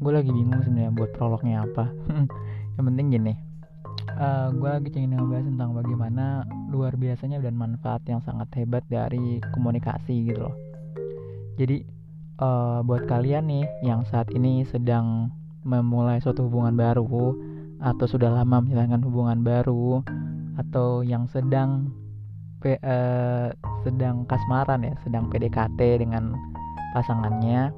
gue lagi bingung sebenarnya buat prolognya apa. Yang penting gini uh, gue lagi ingin ngebahas tentang bagaimana luar biasanya dan manfaat yang sangat hebat dari komunikasi gitu loh. Jadi uh, buat kalian nih yang saat ini sedang memulai suatu hubungan baru atau sudah lama menjalankan hubungan baru atau yang sedang pe, uh, sedang kasmaran ya sedang PDKT dengan pasangannya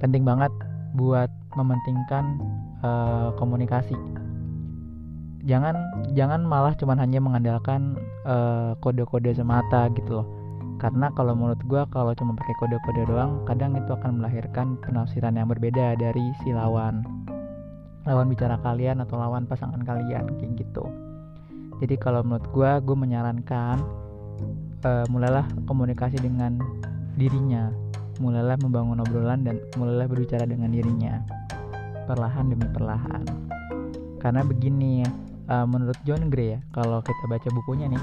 penting banget buat mementingkan uh, komunikasi. Jangan jangan malah cuman hanya mengandalkan eh, kode-kode uh, semata gitu loh. Karena kalau menurut gue kalau cuma pakai kode-kode doang kadang itu akan melahirkan penafsiran yang berbeda dari si lawan lawan bicara kalian atau lawan pasangan kalian kayak gitu. Jadi kalau menurut gue gue menyarankan uh, mulailah komunikasi dengan dirinya mulailah membangun obrolan dan mulailah berbicara dengan dirinya perlahan demi perlahan. Karena begini uh, menurut John Gray ya kalau kita baca bukunya nih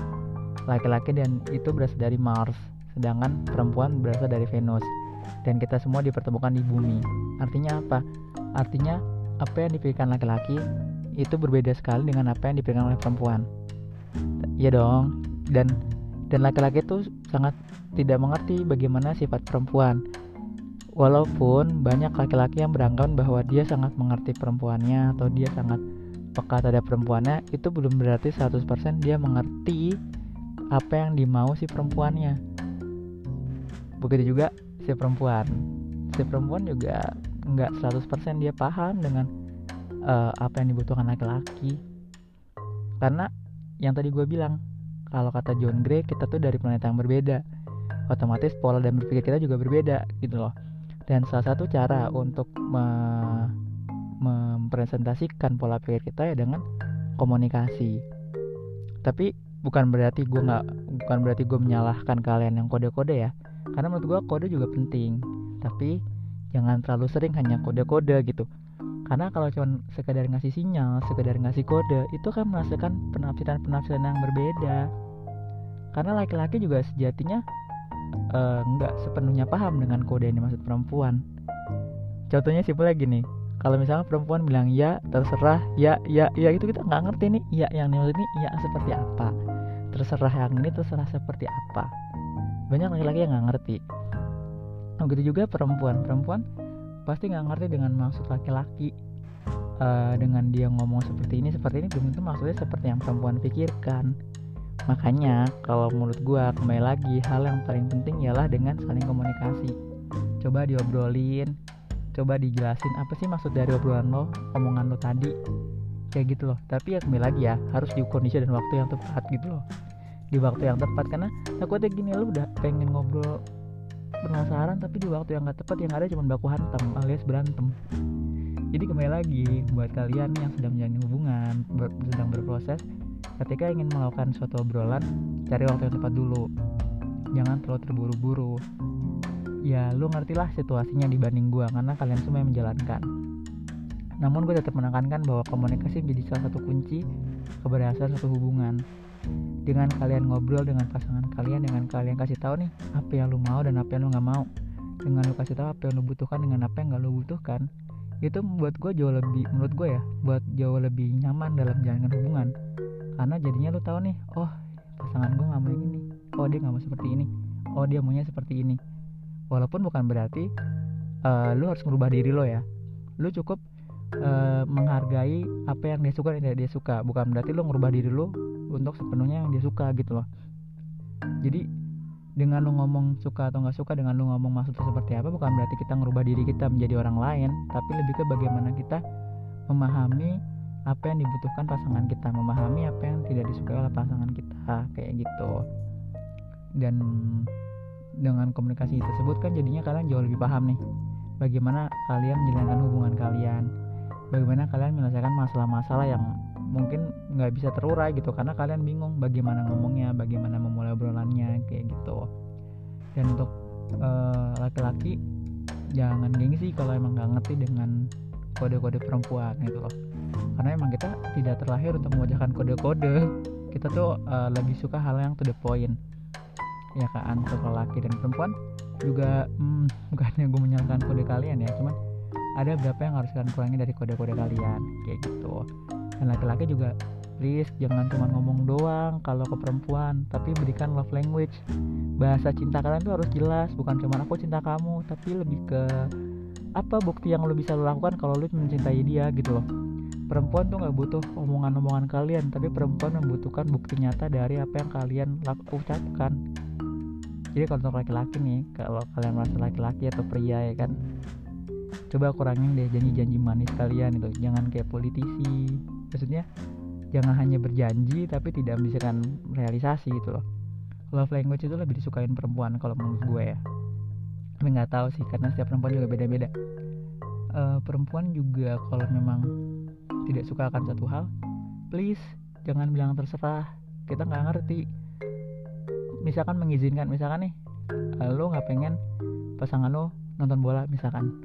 laki-laki dan itu berasal dari Mars sedangkan perempuan berasal dari Venus dan kita semua dipertemukan di bumi. Artinya apa? Artinya apa yang dipikirkan laki-laki itu berbeda sekali dengan apa yang dipikirkan oleh perempuan. Ya dong dan dan laki-laki itu sangat tidak mengerti bagaimana sifat perempuan. Walaupun banyak laki-laki yang beranggapan bahwa dia sangat mengerti perempuannya atau dia sangat peka terhadap perempuannya itu belum berarti 100% dia mengerti apa yang dimau si perempuannya. Begitu juga si perempuan. Si perempuan juga nggak 100% dia paham dengan uh, apa yang dibutuhkan laki-laki. Karena yang tadi gue bilang kalau kata John Gray kita tuh dari planet yang berbeda otomatis pola dan berpikir kita juga berbeda gitu loh. Dan salah satu cara untuk me mempresentasikan pola pikir kita ya dengan komunikasi. Tapi bukan berarti gue nggak bukan berarti gue menyalahkan kalian yang kode-kode ya. Karena menurut gue kode juga penting. Tapi jangan terlalu sering hanya kode-kode gitu. Karena kalau cuma sekedar ngasih sinyal sekedar ngasih kode itu kan menghasilkan penafsiran-penafsiran yang berbeda. Karena laki-laki juga sejatinya uh, nggak sepenuhnya paham dengan kode yang dimaksud perempuan. Contohnya simpelnya gini kalau misalnya perempuan bilang ya terserah ya ya ya itu kita nggak ngerti nih ya yang dimaksud ini ya seperti apa. Terserah yang ini terserah seperti apa. Banyak laki-laki yang nggak ngerti. Begitu juga perempuan. Perempuan pasti nggak ngerti dengan maksud laki-laki uh, dengan dia ngomong seperti ini seperti ini belum tentu maksudnya seperti yang perempuan pikirkan makanya kalau menurut gue kembali lagi hal yang paling penting ialah dengan saling komunikasi. Coba diobrolin coba dijelasin apa sih maksud dari obrolan lo omongan lo tadi. Kayak gitu loh. Tapi ya kembali lagi ya harus di kondisi dan waktu yang tepat gitu loh. Di waktu yang tepat karena takutnya gini lo udah pengen ngobrol penasaran tapi di waktu yang gak tepat yang ada cuma baku hantam alias berantem. Jadi kembali lagi buat kalian yang sedang menjalani hubungan ber sedang berproses ketika ingin melakukan suatu obrolan cari waktu yang tepat dulu. Jangan terlalu terburu-buru. Ya lu ngerti lah situasinya dibanding gue karena kalian semua yang menjalankan. Namun gue tetap menekankan bahwa komunikasi menjadi salah satu kunci keberhasilan suatu hubungan. Dengan kalian ngobrol dengan pasangan kalian dengan kalian kasih tahu nih apa yang lu mau dan apa yang lu nggak mau. Dengan lu kasih tahu apa yang lu butuhkan dengan apa yang nggak lu butuhkan itu membuat gue jauh lebih menurut gue ya buat jauh lebih nyaman dalam menjalankan hubungan karena jadinya lu tahu nih oh pasangan gue nggak mau ini. Oh dia nggak mau seperti ini. Oh dia maunya seperti ini. Walaupun bukan berarti uh, lu harus merubah diri lo ya. Lu cukup uh, menghargai apa yang dia suka dan tidak dia suka. Bukan berarti lu merubah diri lu untuk sepenuhnya yang dia suka gitu loh. Jadi dengan lu ngomong suka atau nggak suka dengan lu ngomong maksudnya seperti apa bukan berarti kita merubah diri kita menjadi orang lain tapi lebih ke bagaimana kita memahami apa yang dibutuhkan pasangan kita? Memahami apa yang tidak disukai oleh pasangan kita kayak gitu. Dan dengan komunikasi tersebut kan jadinya kalian jauh lebih paham nih bagaimana kalian menjalankan hubungan kalian bagaimana kalian menyelesaikan masalah-masalah yang mungkin nggak bisa terurai gitu karena kalian bingung bagaimana ngomongnya bagaimana memulai obrolannya kayak gitu. Dan untuk uh, laki-laki jangan gengsi kalau emang nggak ngerti dengan kode-kode perempuan gitu loh karena emang kita tidak terlahir untuk mewajahkan kode-kode. Kita tuh uh, lebih suka hal yang to the point. Ya kan untuk laki dan perempuan juga hmm, bukannya gue menyalahkan kode kalian ya cuman ada berapa yang harus kalian kurangi dari kode-kode kalian kayak gitu. Dan laki-laki juga please jangan cuma ngomong doang kalau ke perempuan tapi berikan love language. Bahasa cinta kalian tuh harus jelas bukan cuma aku cinta kamu tapi lebih ke apa bukti yang lo bisa lakukan kalau lo mencintai dia gitu loh perempuan tuh nggak butuh omongan-omongan kalian tapi perempuan membutuhkan bukti nyata dari apa yang kalian ucapkan. Jadi kalau untuk laki-laki nih kalau kalian merasa laki-laki atau pria ya kan? Coba kurangin deh janji-janji manis kalian itu jangan kayak politisi. Maksudnya jangan hanya berjanji tapi tidak memberikan realisasi gitu loh. Love language itu lebih disukain perempuan kalau menurut gue ya. Tapi nggak tahu sih karena setiap perempuan juga beda-beda. Uh, perempuan juga kalau memang tidak suka akan satu hal please jangan bilang terserah. Kita nggak ngerti. Misalkan mengizinkan misalkan nih uh, lo nggak pengen pasangan lo nonton bola misalkan.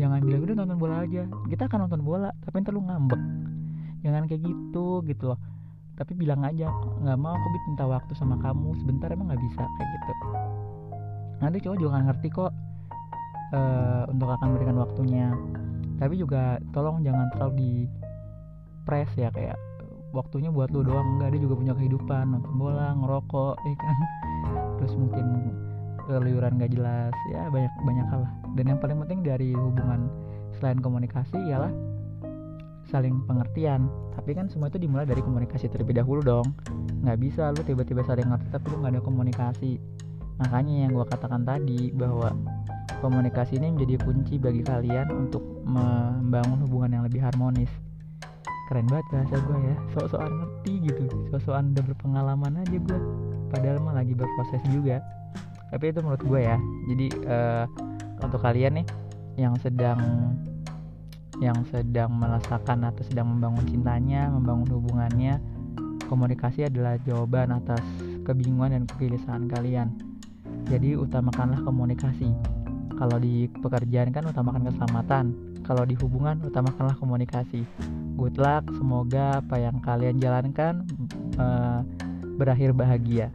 Jangan bilang udah nonton bola aja. Kita akan nonton bola tapi ntar lo ngambek. Jangan kayak gitu gitu loh. Tapi bilang aja nggak mau aku minta waktu sama kamu. Sebentar emang nggak bisa kayak gitu. Nanti cowok juga gak ngerti kok uh, untuk akan memberikan waktunya. Tapi juga tolong jangan terlalu press ya kayak waktunya buat lu doang. Enggak dia juga punya kehidupan nonton bola ngerokok ya kan? Terus mungkin keluyuran gak jelas. Ya banyak banyak hal lah. Dan yang paling penting dari hubungan selain komunikasi ialah saling pengertian. Tapi kan semua itu dimulai dari komunikasi terlebih dahulu dong. Nggak bisa lu tiba-tiba saling ngerti tapi lu nggak ada komunikasi. Makanya yang gue katakan tadi bahwa komunikasi ini menjadi kunci bagi kalian untuk membangun hubungan yang lebih harmonis keren banget bahasa gue ya sok-sokan ngerti gitu sok-sokan udah berpengalaman aja gue padahal mah lagi berproses juga tapi itu menurut gue ya jadi uh, untuk kalian nih yang sedang yang sedang merasakan atau sedang membangun cintanya, membangun hubungannya, komunikasi adalah jawaban atas kebingungan dan kegelisahan kalian. Jadi utamakanlah komunikasi. Kalau di pekerjaan kan utamakan keselamatan. Kalau di hubungan utamakanlah komunikasi. Good luck, semoga apa yang kalian jalankan uh, berakhir bahagia.